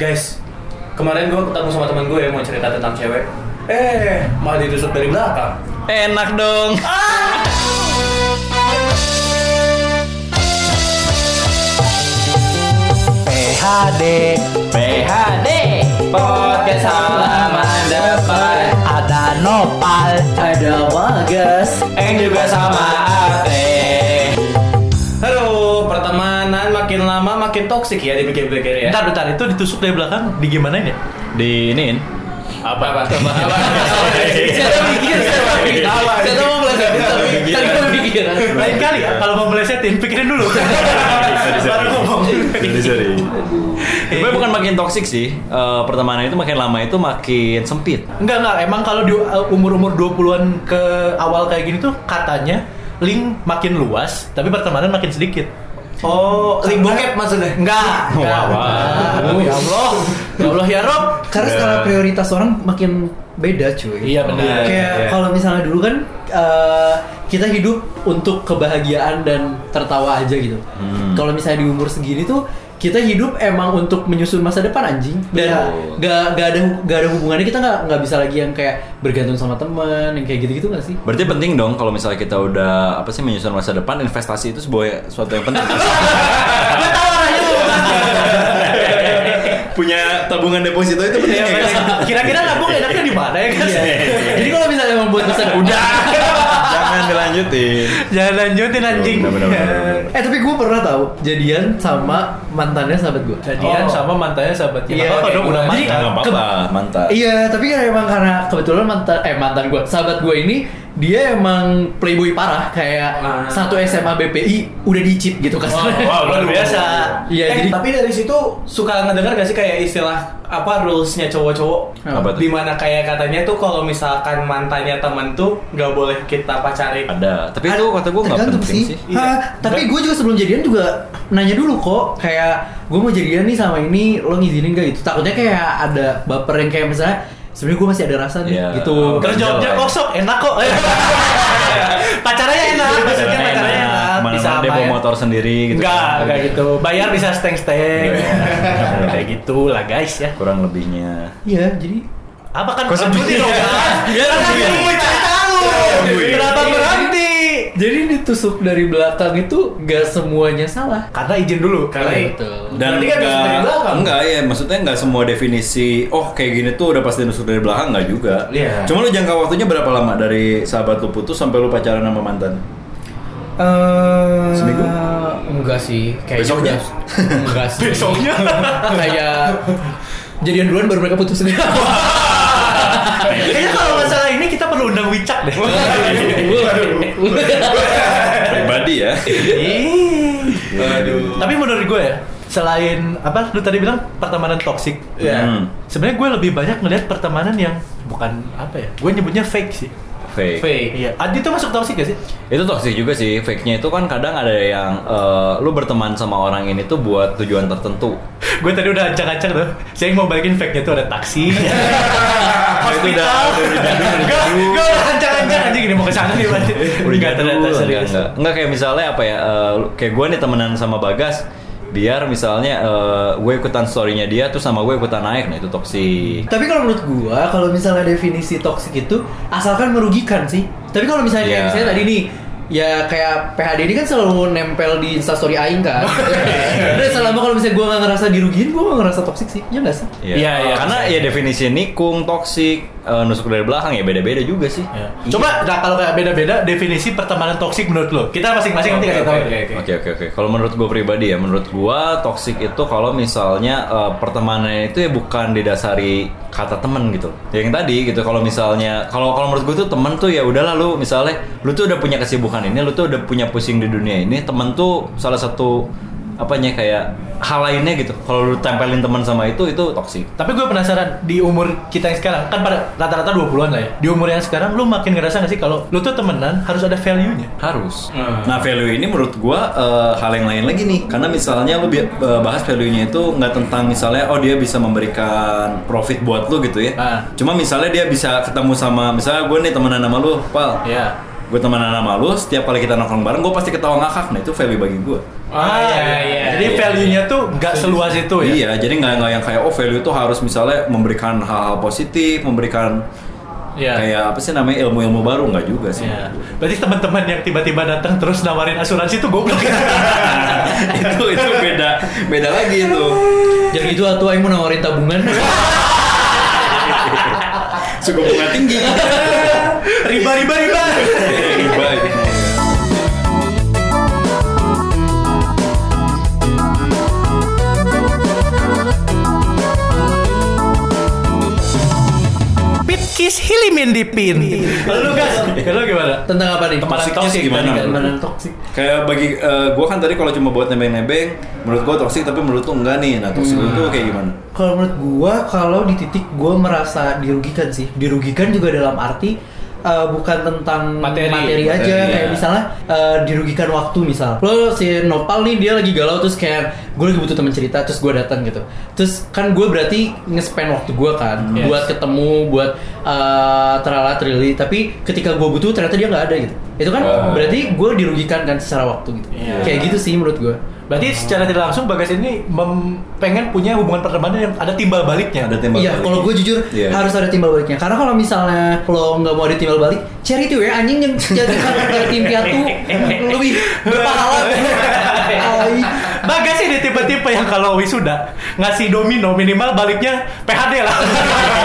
Guys, kemarin gue ketemu sama teman gue yang mau cerita tentang cewek. Eh, malah ditusuk dari belakang. Enak dong. PHD PHD Podcast halaman depan ada Nopal. Ada Bagas. Yang juga sama makin toksik ya dipikir-pikir ya. Bentar, bentar, itu ditusuk dari belakang di gimana ya? Di iniin Apa apa? apa, apa, Saya mikir, saya mikir. Saya mau melesetin, tapi tadi gue mikir. Lain kali ya, kalau mau melesetin, pikirin dulu. Baru ngomong. Sorry sorry Gue bukan makin toksik sih Eh, Pertemanan itu makin lama itu makin sempit Enggak, enggak. Emang kalau di uh, umur-umur 20-an ke awal kayak gini tuh katanya link makin luas, tapi pertemanan makin sedikit. Oh, link bokep maksudnya? Enggak, enggak. Wah, wah. Aduh, ya Allah. Ya Allah ya Rob. Karena skala prioritas orang makin beda cuy. Iya benar. Kayak iya. kalau misalnya dulu kan eh, kita hidup untuk kebahagiaan dan tertawa aja gitu. Hmm. Kalau misalnya di umur segini tuh kita hidup emang untuk menyusun masa depan anjing dan Iya. gak, gak ada gak ada hubungannya kita nggak nggak bisa lagi yang kayak bergantung sama teman yang kayak gitu-gitu nggak sih? Berarti penting dong kalau misalnya kita udah apa sih menyusun masa depan investasi itu sebuah suatu yang penting. Punya tabungan deposito itu penting Iya, ya benar. Kira-kira nabung enaknya di mana ya kan? Jadi kalau misalnya membuat masa udah Jangan dilanjutin. Jangan lanjutin anjing. Benar, benar, benar, benar. eh tapi gue pernah tahu jadian sama mantannya sahabat gue. Jadian sama mantannya sahabatnya. Iya, Iya, apa kayak dong udah gua. mantan. Nggak apa-apa, mantap. Iya, tapi kan emang karena kebetulan mantan eh mantan gue, sahabat gue ini dia emang playboy parah kayak Ah. satu SMA BPI udah dicip gitu kan. Wah, luar biasa. Iya, Eh, jadi tapi dari situ suka ngedengar gak sih kayak istilah apa rulesnya cowok-cowok? Apa tuh? Di mana kayak katanya tuh kalau misalkan mantannya temen tuh nggak boleh kita pacarin. Ada, tapi itu kata gue nggak penting sih. Ha, tapi gue juga sebelum jadian juga nanya dulu kok kayak gue mau jadian nih sama ini lo ngizinin gak gitu takutnya kayak ada baper yang kayak misalnya sebenarnya gue masih ada rasa nih Iya. gitu Terus jawabnya Jelas. oh sok enak kok. Pacarnya enak, maksudnya pacarnya enak. Mana Bisa mana dia bawa main. motor sendiri gitu. Enggak, kan. enggak gitu. Bayar bisa steng-steng. Iya. Kayak gitu lah guys ya. Kurang lebihnya. iya jadi Apa kan sedih? dong kan? Iya, Kan. Kenapa berhenti? Jadi ditusuk dari belakang itu gak semuanya salah Karena izin dulu. Karena Iya, betul. Dan Berarti kan nusuk dari enggak, belakang. enggak ya, maksudnya enggak semua definisi oh kayak gini tuh udah pasti nusuk dari belakang enggak juga. Iya. Cuma lu jangka waktunya berapa lama dari sahabat lu putus sampai lu pacaran sama mantan? Eh, Seminggu? Enggak sih, kayaknya Besoknya? Enggak sih. Besoknya? kayak jadian duluan baru mereka putus. Kayaknya kalau masalah ini kita perlu undang Wicak deh. Pribadi ya. Aduh. Tapi menurut gue ya, selain apa lu tadi bilang pertemanan toksik, Iya. Hmm. sebenarnya gue lebih banyak ngelihat pertemanan yang bukan apa ya, gue nyebutnya fake sih. Fake. Fake. Iya, Adi tuh masuk toksik gak sih? Itu toxic juga sih. Fake-nya itu kan kadang ada yang eh, lu berteman sama orang ini tuh buat tujuan tertentu. gue tadi udah ancang-ancang tuh, saya mau balikin fake-nya tuh ada taksi, Itu hospital, udah- udah dijadu, udah gue dijadu. gue udah ancang-ancang anjing ini mau ke sana nih berarti. Udah Enggak jadul, ternyata enggak, serius. enggak. Enggak kayak misalnya apa ya, eh, kayak gue nih temenan sama Bagas, biar misalnya eh, gue ikutan story-nya dia, terus sama gue ikutan naik, nah itu toksik. Tapi kalau menurut gua, kalau misalnya definisi toksik itu asalkan merugikan sih. Tapi kalau misalnya kayak Iya. misalnya tadi nih, ya kayak PHD ini kan selalu nempel di instastory aing kan. Dan selama kalau misalnya gua nggak ngerasa dirugiin, gua nggak ngerasa toksik sih. Ya nggak sih? Iya, Iya, iya, Karena ya definisi nikung, toksik, eh, nusuk dari belakang ya beda-beda juga sih. Ya. Coba nah, kalau kayak beda-beda definisi pertemanan toksik menurut lo. Kita masing-masing nanti kasih tahu. Oke, oke, Oke. Kalau menurut gue pribadi ya, menurut gue toxic itu kalau misalnya eh, pertemanan itu ya bukan didasari kata temen gitu. Ya, Yang tadi gitu. Kalau misalnya kalau kalau menurut gue tuh temen tuh ya udahlah lu misalnya lu tuh udah punya kesibukan ini, lu tuh udah punya pusing di dunia ini. Temen tuh salah satu apanya kayak hal lainnya gitu. Kalau lu tempelin teman sama itu itu toxic. Tapi gue penasaran di umur kita yang sekarang kan pada rata-rata 20-an lah ya. Di umur yang sekarang lu makin ngerasa gak sih kalau lu tuh temenan harus ada value-nya? Harus. Hmm. Nah value ini menurut gua eh, hal yang lain lagi nih. Karena misalnya lu bi- eh, bahas value-nya itu nggak tentang misalnya oh dia bisa memberikan profit buat lu gitu ya. Ah. Cuma misalnya dia bisa ketemu sama misalnya gue nih temenan sama lu, pal. Ya. Gue temenan sama lu, setiap kali kita nongkrong bareng, gue pasti ketawa ngakak. Nah itu value bagi gue. Ah, iya, iya. Jadi value-nya tuh nggak seluas itu ya. Iya, jadi nggak nggak yang kayak oh value itu harus misalnya memberikan hal-hal positif, memberikan Iya. kayak apa sih namanya ilmu-ilmu baru nggak juga sih. Iya. Berarti teman-teman yang tiba-tiba datang terus nawarin asuransi itu goblok. itu itu beda beda lagi itu. Jadi itu atuh aing mau nawarin tabungan. Suku bunga tinggi. riba riba riba. Riba. Pit kiss hilimin dipin. Lalu gas, kalau gimana? Tentang apa nih? Toxic toxic gimana? Temenan toksik. Kayak bagi gue kan tadi kalau cuma buat nebeng-nebeng, menurut gue toksik tapi menurut lu enggak nih. Nah toksik itu kayak gimana? Kalau menurut gua, kalau di titik gua merasa dirugikan sih. Dirugikan juga dalam arti eh, bukan tentang Materi. aja, Materi, kayak ya. misalnya eh, dirugikan waktu misal. Lo si Nopal nih dia lagi galau terus kayak gue lagi butuh temen cerita terus gue datang gitu. Terus kan gue berarti nge-spend waktu gue kan Yes. buat ketemu, buat eh terala trili. Tapi ketika gue butuh ternyata dia nggak ada gitu. Itu kan Oh. berarti gue dirugikan kan secara waktu gitu. Iya. Kayak gitu sih menurut gue. Berarti secara tidak langsung Bagas ini mem- pengen punya hubungan pertemanan yang ada timbal baliknya. Ada tembak. Iya, balik. kalau gue jujur Iya. harus ada timbal baliknya. Karena kalau misalnya lo nggak mau ada timbal balik, cari tuh ya anjing yang jadi tim piatu lebih berpahala. Bagas ini tipe-tipe yang kalau wisuda ngasih domino minimal baliknya PHD lah.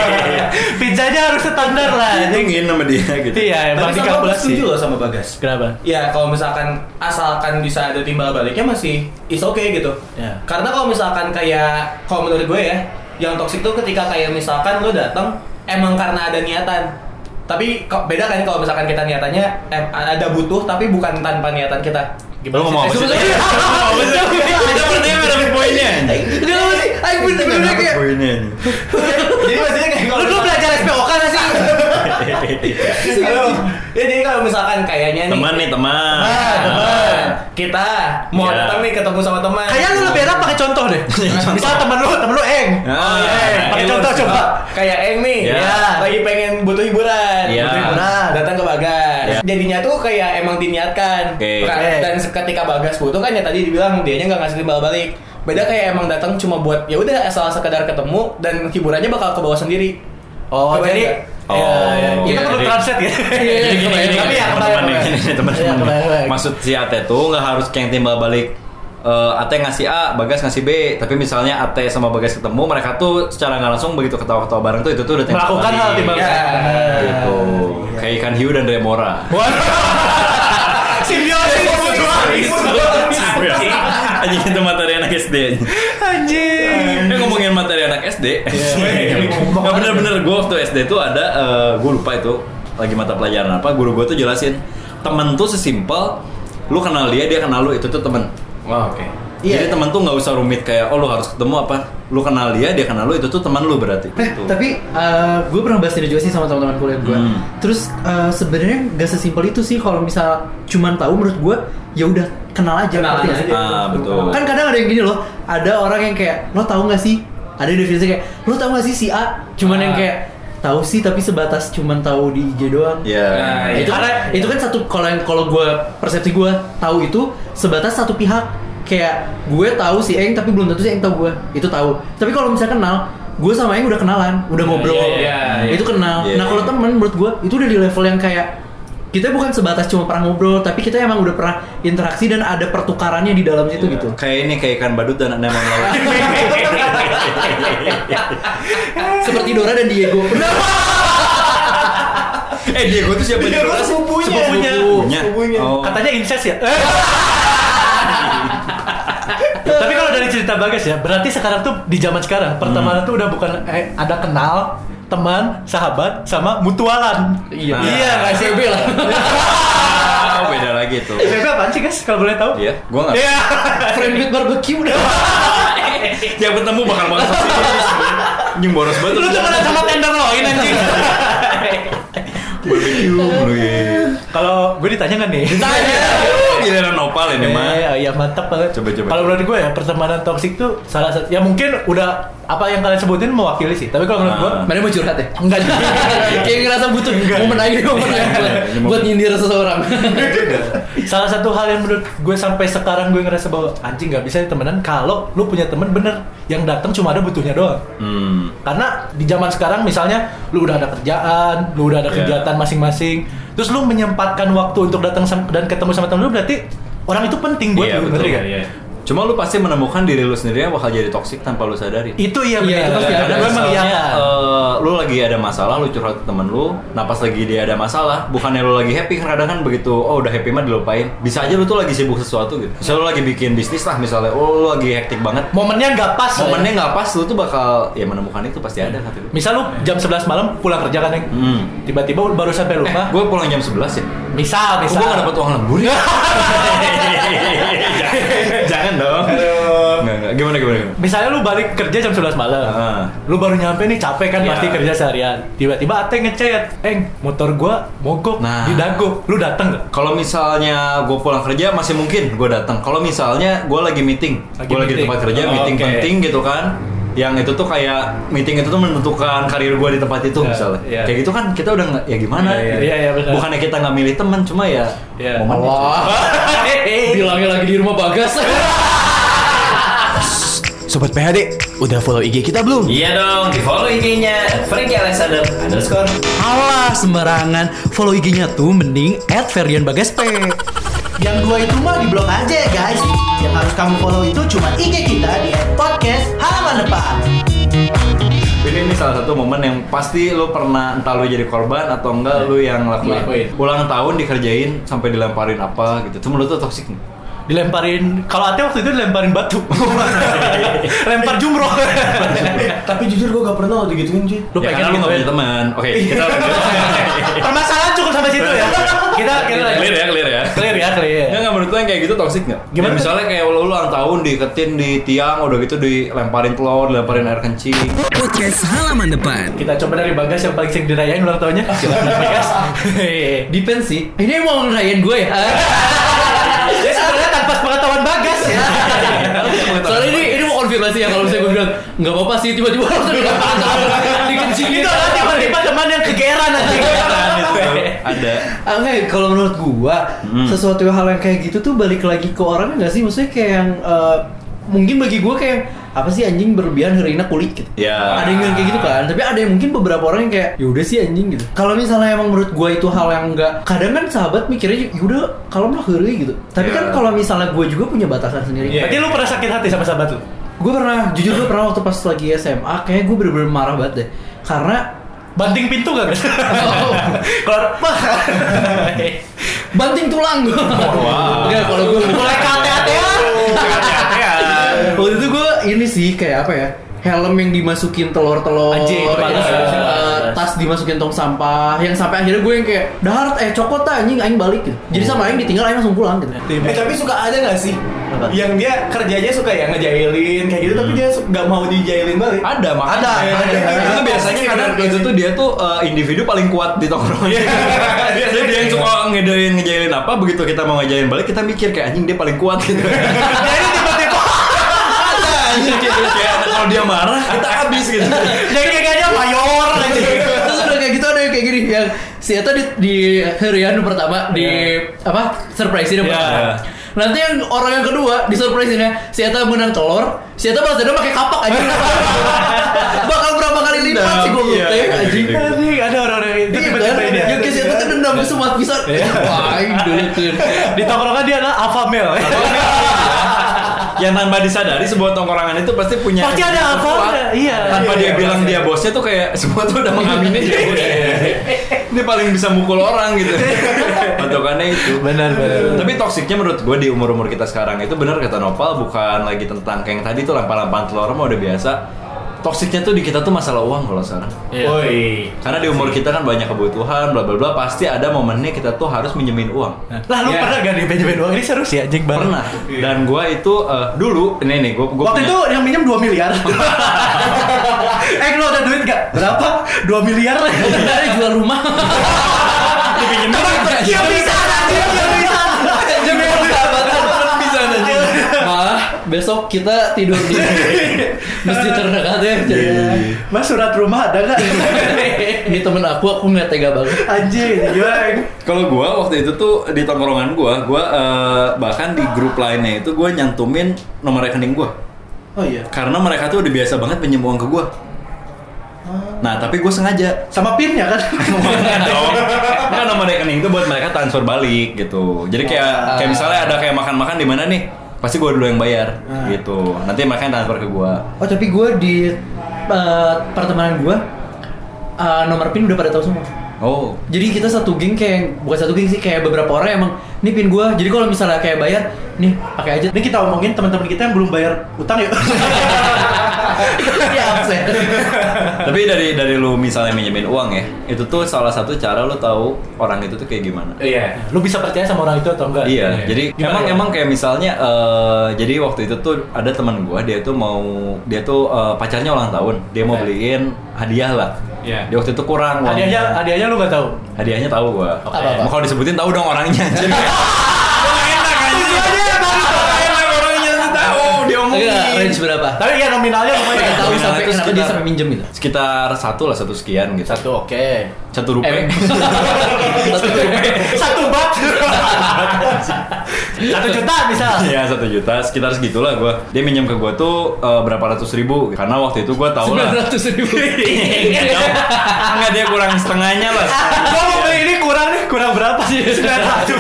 Pizzanya harus standar lah. Hitungin sama dia gitu. iya, emang Tapi dikalkulasi. setuju loh sama Bagas. Kenapa? Ya kalau misalkan asalkan bisa ada timbal baliknya masih is okay gitu. Ya. Karena kalau misalkan kayak kalau menurut gue ya, yang toksik tuh ketika kayak misalkan lo datang emang karena ada niatan. Tapi beda kan kalau misalkan kita niatannya em, ada butuh tapi bukan tanpa niatan kita. Lu ngomong apa sih? Kita nggak dapet poinnya. Enggak apa sih? Aing bener-bener kayak. Jadi maksudnya kayak kalau Lu belajar SPOK? Halo. Ya jadi kalau misalkan kayaknya nih Teman nih teman. Ah, teman. Kita mau Iya. datang nih ketemu sama teman. Kayak lu lebih enak pakai contoh deh. Misal temen lu, temen lu Eng. Ah. Pakai Iya, contoh lu- coba. Kayak Eng nih, Iya. ya, lagi pengen butuh hiburan, Iya. butuh hiburan, datang ke Bagas. Iya. Jadinya tuh kayak emang diniatkan. Kan-. Dan ketika Bagas butuh kan ya tadi dibilang dianya nggak ngasih timbal balik. Beda kayak emang datang cuma buat ya udah asal sekedar ketemu dan hiburannya bakal ke bawah sendiri. Oh, Kebayang jadi? Oh, Ya, ya, kita perlu translate ya. Jadi gini, gini, Tapi ya, teman-teman. Iya. Maksud si Ate tuh nggak harus kayak timbal balik eh, Ate ngasih A, Bagas ngasih B, tapi misalnya Ate sama Bagas ketemu, mereka tuh secara nggak langsung begitu ketawa-ketawa bareng tuh itu tuh udah Melakukan hal timbal balik. Gitu. Kayak ikan hiu dan Remora. Simbiosis. Anjing itu materi anak SD. Anjing. Ngomongin materi anak SD. Iya. Nggak bener-bener gue waktu SD tuh ada, gue lupa itu lagi mata pelajaran apa. Guru gue tuh jelasin temen tuh sesimpel lu kenal dia dia kenal lu itu tuh temen. Oh, oke. Jadi temen tuh nggak usah rumit kayak oh lu harus ketemu apa. Lu kenal dia dia kenal lu itu tuh teman lu berarti. Eh, Gitu. tapi gue pernah bahas ini juga sih sama teman-teman kuliah gue. Hmm. Terus eh, sebenarnya gak sesimpel itu sih kalau misal cuman tahu menurut gue ya udah kenal aja. Sih? aja. Ah, betul. Kan kadang ada yang gini loh, ada orang yang kayak lo tahu nggak sih? Ada yang definisi kayak lo tahu nggak sih si A? Cuman yang Ah. kayak tahu sih tapi sebatas cuman tahu di IG doang. Ya. Nah, itu kan Karena- itu kan satu kalau yang kalau gue persepsi gue tahu itu sebatas satu pihak kayak gue tahu si Eng tapi belum tentu si Eng tahu gue itu tahu tapi kalau misalnya kenal gue sama Eng udah kenalan udah ngobrol iya, iya. itu kenal Iya, nah kalau iya. temen menurut gue itu udah di level yang kayak kita bukan sebatas cuma pernah ngobrol tapi kita emang udah pernah interaksi dan ada pertukarannya di dalam situ gitu Kayak ini kayak ikan badut dan anemon laut. seperti Dora dan Diego eh Diego tuh siapa Diego Dora? sepupunya. Sepupunya. Sepupunya. Sepupunya. Oh. Katanya incest ya. Tapi kalau dari cerita Bagas ya, berarti sekarang tuh di zaman sekarang pertemanan tuh udah bukan eh, ada kenal, teman, sahabat, sama mutualan. iya Nah. iya nggak SCB lah Oh beda lagi tuh. FB apaan sih guys kalau boleh tahu? Iya, gua nggak. Iya. friend with barbecue udah Yang ketemu bakal bakal Anjing boros banget. Lu tuh pernah sama tenderloin anjing. barbecue. Kalau gue ditanya kan nih. Giliran nopal ini mah. Eh, iya mantap banget. Coba, coba, Kalau menurut gue ya pertemanan toksik tuh salah satu. Ya mungkin udah apa yang kalian sebutin mewakili sih. Tapi kalau menurut gue. Mana mau curhat ya? enggak juga. Kayak ngerasa butuh momen aja momen aja buat, Ini mau- buat nyindir seseorang. Salah satu hal yang menurut gue sampai sekarang gue ngerasa bahwa anjing nggak bisa temenan kalau lu punya temen bener yang datang cuma ada butuhnya doang. Hmm. Karena di zaman sekarang misalnya lu udah ada kerjaan, lu udah ada Iya. kegiatan masing-masing, terus lu menyempatkan waktu untuk datang dan ketemu sama temen lu berarti orang itu penting buat Iya lu, betul. ngerti. Cuma lu pasti menemukan diri lu sendiri yang bakal jadi toksik tanpa lu sadari. Itu iya, Iya, benar. itu pasti iya, ada. iya. Gue emang iya. Misalnya, eh, lu lagi ada masalah, lu curhat ke temen lu, nah pas lagi dia ada masalah, bukannya lu lagi happy, kadang kan begitu, oh udah happy mah dilupain. Bisa aja lu tuh lagi sibuk sesuatu gitu. Misalnya lu lagi bikin bisnis lah, misalnya, oh lu lagi hektik banget. Momennya nggak pas. Momennya nggak pas, lu tuh bakal ya menemukan itu pasti ada kata gue. Misal lu jam 11 malam pulang kerja kan, Neng? Hmm. Tiba-tiba baru sampai Eh, rumah. gue pulang jam 11 ya. Misal, misal. gue gak dapet uang lembur ya? jangan, jangan dong. Nggak, nggak. Gimana, gimana, gimana? Misalnya lu balik kerja jam 11 malam. Ah. Lu baru nyampe nih capek kan Iya. pasti kerja seharian. Tiba-tiba Ate ngechat, "Eng, motor gua mogok Nah. di Dago." Lu dateng gak? Kalau misalnya gue pulang kerja masih mungkin gue datang. Kalau misalnya gue lagi meeting, Lagi gue lagi di meeting. tempat kerja, Oh, meeting oke. penting gitu kan. Yang itu tuh kayak meeting itu tuh menentukan karir gue di tempat itu Iya, misalnya. iya. Kayak gitu kan kita udah nggak ya gimana? Gitu. iya, iya, benar. Bukannya kita nggak milih teman, cuma ya Iya. momennya. Allah. Bilangnya lagi di rumah Bagas. Sobat PHD, udah follow IG kita belum? Iya dong, di follow IG-nya Frankie Alexander underscore. Alah, sembarangan. Follow IG-nya tuh mending at Ferdian Bagas P. Yang dua itu mah di blog aja ya guys. Yang harus kamu follow itu cuma IG kita di podcast halaman depan. Ini ini salah satu momen yang pasti lu pernah entah lu jadi korban atau enggak lu yang lakuin. Lakuin. Ulang tahun dikerjain sampai dilemparin apa gitu. Itu menurut lu toksik nih? Dilemparin kalau Ate waktu itu dilemparin batu. Lempar jumroh. Tapi jujur gue gak pernah lo digituin cuy. Lu ya, pengen gitu nggak punya ya? teman. Oke, kita lanjut. Permasalahan cukup sampai situ ya. Kita clear ya, clear ya. Clear ya, clear. Enggak, enggak menurut lu yang kayak gitu toksik nggak? Gimana? Ya, misalnya kayak lu ulang tahun diketin di tiang, udah gitu dilemparin telur, dilemparin air kencing. Podcast halaman depan. Kita coba dari Bagas yang paling sering dirayain ulang tahunnya. Silakan Bagas. Depends sih. Ini mau ngerayain gue ya. Ya sebenarnya tanpa pengetahuan Bagas ya. Soalnya ini ini mau konfirmasi ya kalau misalnya gue bilang nggak apa-apa sih tiba-tiba langsung dikencingin. Itu adalah tiba-tiba teman yang kegeran nanti. ada. Ah, enggak, kalau menurut gua Hmm. sesuatu hal yang kayak gitu tuh balik lagi ke orangnya nggak sih? Maksudnya kayak yang eh, mungkin bagi gua kayak apa sih anjing berlebihan herina kulit gitu. Ya. Ada yang bilang kayak gitu kan, tapi ada yang mungkin beberapa orang yang kayak ya udah sih anjing gitu. Kalau misalnya emang menurut gua itu hal yang enggak, kadang kan sahabat mikirnya ya udah kalau mah heureuy gitu. Tapi Ya. kan kalau misalnya gua juga punya batasan sendiri. Berarti lu pernah sakit hati sama sahabat lu? Gue pernah, jujur gue pernah waktu pas lagi SMA, kayak gue bener-bener marah banget deh. Karena Banting pintu gak guys? Keluar banting tulang gue. Enggak, kalau gue Mulai kate-katean. Waktu itu gue ini sih kayak apa ya? Helm yang dimasukin telur-telur, Anjing, itu bagus ya, ya. eh, tas dimasukin tong sampah, yang sampai akhirnya gue yang kayak daharat eh cokot anjing aing balik gitu. Jadi sama aing ditinggal aing langsung pulang gitu. Eh tapi suka ada gak sih? Apa? Yang dia kerjanya suka ya ngejailin kayak gitu tapi dia su- gak mau dijailin balik. Ada, makanya. Ada, ada. Itu biasanya kadang itu tuh dia tuh eh, individu paling kuat di tongkrongan. Jadi dia yang suka ngejailin ngejailin apa, begitu kita mau ngejailin balik, kita mikir kayak anjing dia paling kuat gitu. Jadi tiba-tiba Ada anjing kayak kayak kalau dia marah, kita habis gitu. jadi kayaknya mayor aja. Terus udah kayak ada yang si Eta di, di harian pertama di apa surprise ini Iya. Nanti yang orang yang kedua di surprise ini si Eta menang telur, si Eta balas dendam pakai kapak aja. Bakal berapa kali lipat sih gue Iya, teh iya, anjing. iya. Anjing, ada orang yang itu Iya tiba-tiba kan? ini. Yang kayak si Eta kan dendam ke semua bisa. Wah, dulu tuh. Di tongkrongan dia adalah alpha male. Yang tanpa disadari sebuah tongkrongan itu pasti punya Pasti ada apa? Iya. tanpa Iya, dia iya, bilang pasti dia bosnya tuh kayak semua tuh udah mengamini dia dia paling bisa mukul orang gitu patokannya itu Benar, benar. tapi toksiknya menurut gue di umur umur kita sekarang itu benar kata Nopal bukan lagi tentang kayak yang tadi tuh lempar-lemparan telur mah udah biasa toksiknya tuh di kita tuh masalah uang kalau sekarang Woi. karena di umur kita kan banyak kebutuhan bla bla bla pasti ada momennya kita tuh harus minjemin uang Lah lu Iya. pernah gak dipinjemin uang? Ini seru sih anjing banget. pernah dan gue itu eh, dulu ini nih gue Waktu itu yang minjem 2 miliar. eh lu ada duit gak? Berapa? 2 miliar. Sebenarnya jual rumah. dipinjemin. Dia bisa anjing, besok kita tidur di masjid terdekat ya. Jadi, Mas surat rumah ada nggak? Ini temen aku, aku nggak tega banget. Anjing, gimana? Kalau gua waktu itu tuh di tongkrongan gua, gua eh, bahkan di grup lainnya itu gua nyantumin nomor rekening gua. Oh iya. Karena mereka tuh udah biasa banget pinjem uang ke gua. Nah, tapi gue sengaja Sama pinnya kan? kan nomor rekening itu buat mereka transfer balik gitu. Jadi kayak kayak misalnya ada kayak makan-makan di mana nih, pasti gue dulu yang bayar gitu. Nanti mereka yang transfer ke gue. Oh tapi gue di eh, pertemanan gue eh, nomor pin udah pada tahu semua. Oh, Jadi kita satu geng kayak bukan satu geng sih kayak beberapa orang emang ini pin gue. Jadi kalau misalnya kayak bayar, nih pakai aja. Ini kita omongin teman-teman kita yang belum bayar utang yuk. ya absen. tapi dari dari lu misalnya minjemin uang ya, itu tuh salah satu cara lu tahu orang itu tuh kayak gimana. Iya, lu bisa percaya sama orang itu atau enggak? Iya, jadi Gimana emang ya? emang kayak misalnya eh, jadi waktu itu tuh ada teman gua dia tuh mau dia tuh eh, pacarnya ulang tahun, dia mau Oke. beliin hadiah lah. Iya. Dia waktu itu kurang uangnya. Hadiahnya, hadiahnya lu nggak tahu. Hadiahnya tahu gua. Apa-apa? Mau kalau disebutin tahu dong orangnya. Jadi Enggak, range berapa? Tapi ya nominalnya lumayan. Pengen tahu sampai itu kenapa dia sekitar- sampai minjem gitu. Sekitar satu lah satu sekian gitu. Satu oke. Satu rupiah. Satu Satu bat. Satu juta misal. Iya satu juta sekitar segitulah gua. Dia minjem ke gua tuh eh, berapa ratus ribu karena waktu itu gua tahu lah. sembilan ratus ribu. Enggak dia kurang setengahnya lah. Gua mau beli ini kurang nih, kurang berapa sih? 900.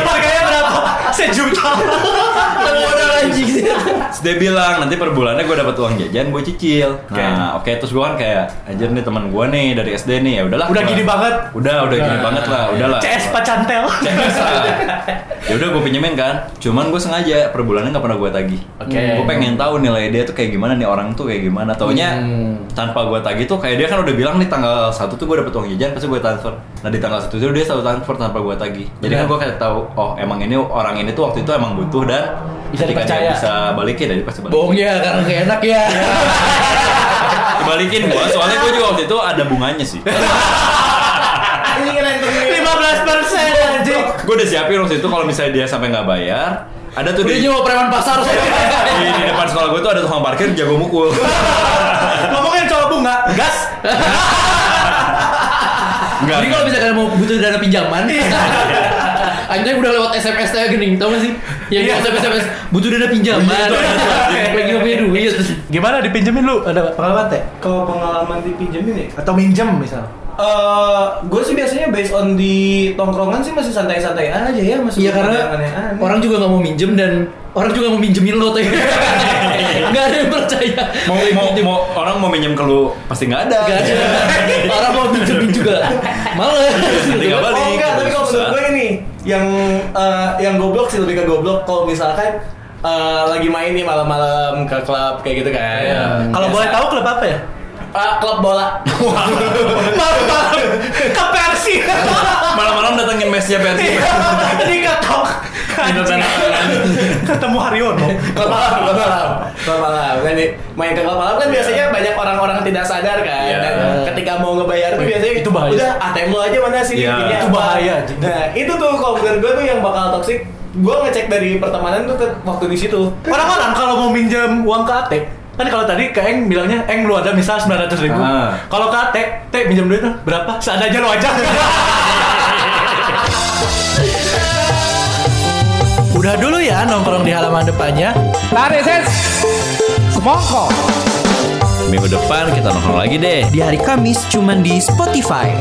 Harganya berapa? Sejuta. Anjing sih. Terus dia bilang nanti per bulannya gue dapat uang jajan gue cicil. Nah oke terus gue kan kayak anjir nih teman gue nih dari SD nih ya udahlah. Udah gini banget. Udah udah gini banget lah udahlah. CS pacantel. ya udah gue pinjemin kan. Cuman gue sengaja per bulannya nggak pernah gue tagih. Oke. Gue pengen tahu nilai dia tuh kayak gimana nih orang tuh kayak gimana. Taunya tanpa gue tagih tuh kayak dia kan udah bilang nih tanggal satu tuh gue dapet uang jajan pasti gue transfer. Nah di tanggal satu itu dia selalu transfer tanpa gue tagih. Jadi kan gue kayak tahu oh emang ini orang ini tuh waktu itu emang butuh dan Bisa dipercaya. Dia bisa balikin dia pasti balikin. Bohong ya karena gak enak ya. Dibalikin gua, soalnya gua juga waktu itu ada bunganya sih. Ini keren tuh. 15 persen anjing. gua udah siapin waktu itu kalau misalnya dia sampai nggak bayar, ada tuh Udah di, nyewa preman pasar saya. di, di depan sekolah gua tuh ada tukang parkir jago mukul. Ngomongin cowok bunga, gas. Enggak. Jadi kalau misalkan mau butuh dana pinjaman, Anjay udah lewat SMS saya gening, tau gak sih? Yang SMS SMS butuh dana pinjaman, lagi gak punya duit. Gimana dipinjemin lu? Ada pengalaman teh? Kalau pengalaman dipinjemin ya, Atau minjem misal? Eh, gue sih biasanya based on di tongkrongan sih masih santai-santai aja ya, masih Iya ada karena aneh-aneh. orang juga gak mau minjem dan orang juga mau minjemin lo tuh. Gak ada yang percaya. mau, mau, mau orang mau minjem ke lu pasti nggak ada. Gak ada. Orang mau minjemin juga. Nanti nggak balik. Oh enggak, tapi kalau menurut gue ini yang eh, yang goblok sih lebih ke goblok kalau misalkan eh, lagi main nih malam-malam ke klub kayak gitu kan. Iya. Kalau Biasa. boleh tahu klub apa ya? Ah, klub bola. Malam-malam ke Persi. Malam-malam datengin mesnya Persib. Ini ketok. Ketemu Haryono. Klub malam, klub malam, klub malam. Kan main ke klub malam kan biasanya banyak orang-orang tidak sadar kan. Iya. Dan ketika mau ngebayar tuh biasanya Itu bahaya. Udah ATM lo aja mana sih? Ini Itu apa? bahaya. Nah itu tuh kalau menurut gue tuh yang bakal toxic. Gue ngecek dari pertemanan tuh waktu di situ. Orang-orang kalau mau minjem uang ke Ate, kan kalau tadi ke Eng bilangnya Eng lu ada misal 900 ribu. Ah. Kalau ke Ate, Te minjem duit tuh berapa? Seadanya lo aja. Udah dulu ya nongkrong di halaman depannya. Minggu depan kita nongkrong lagi deh. Di hari Kamis cuman di Spotify.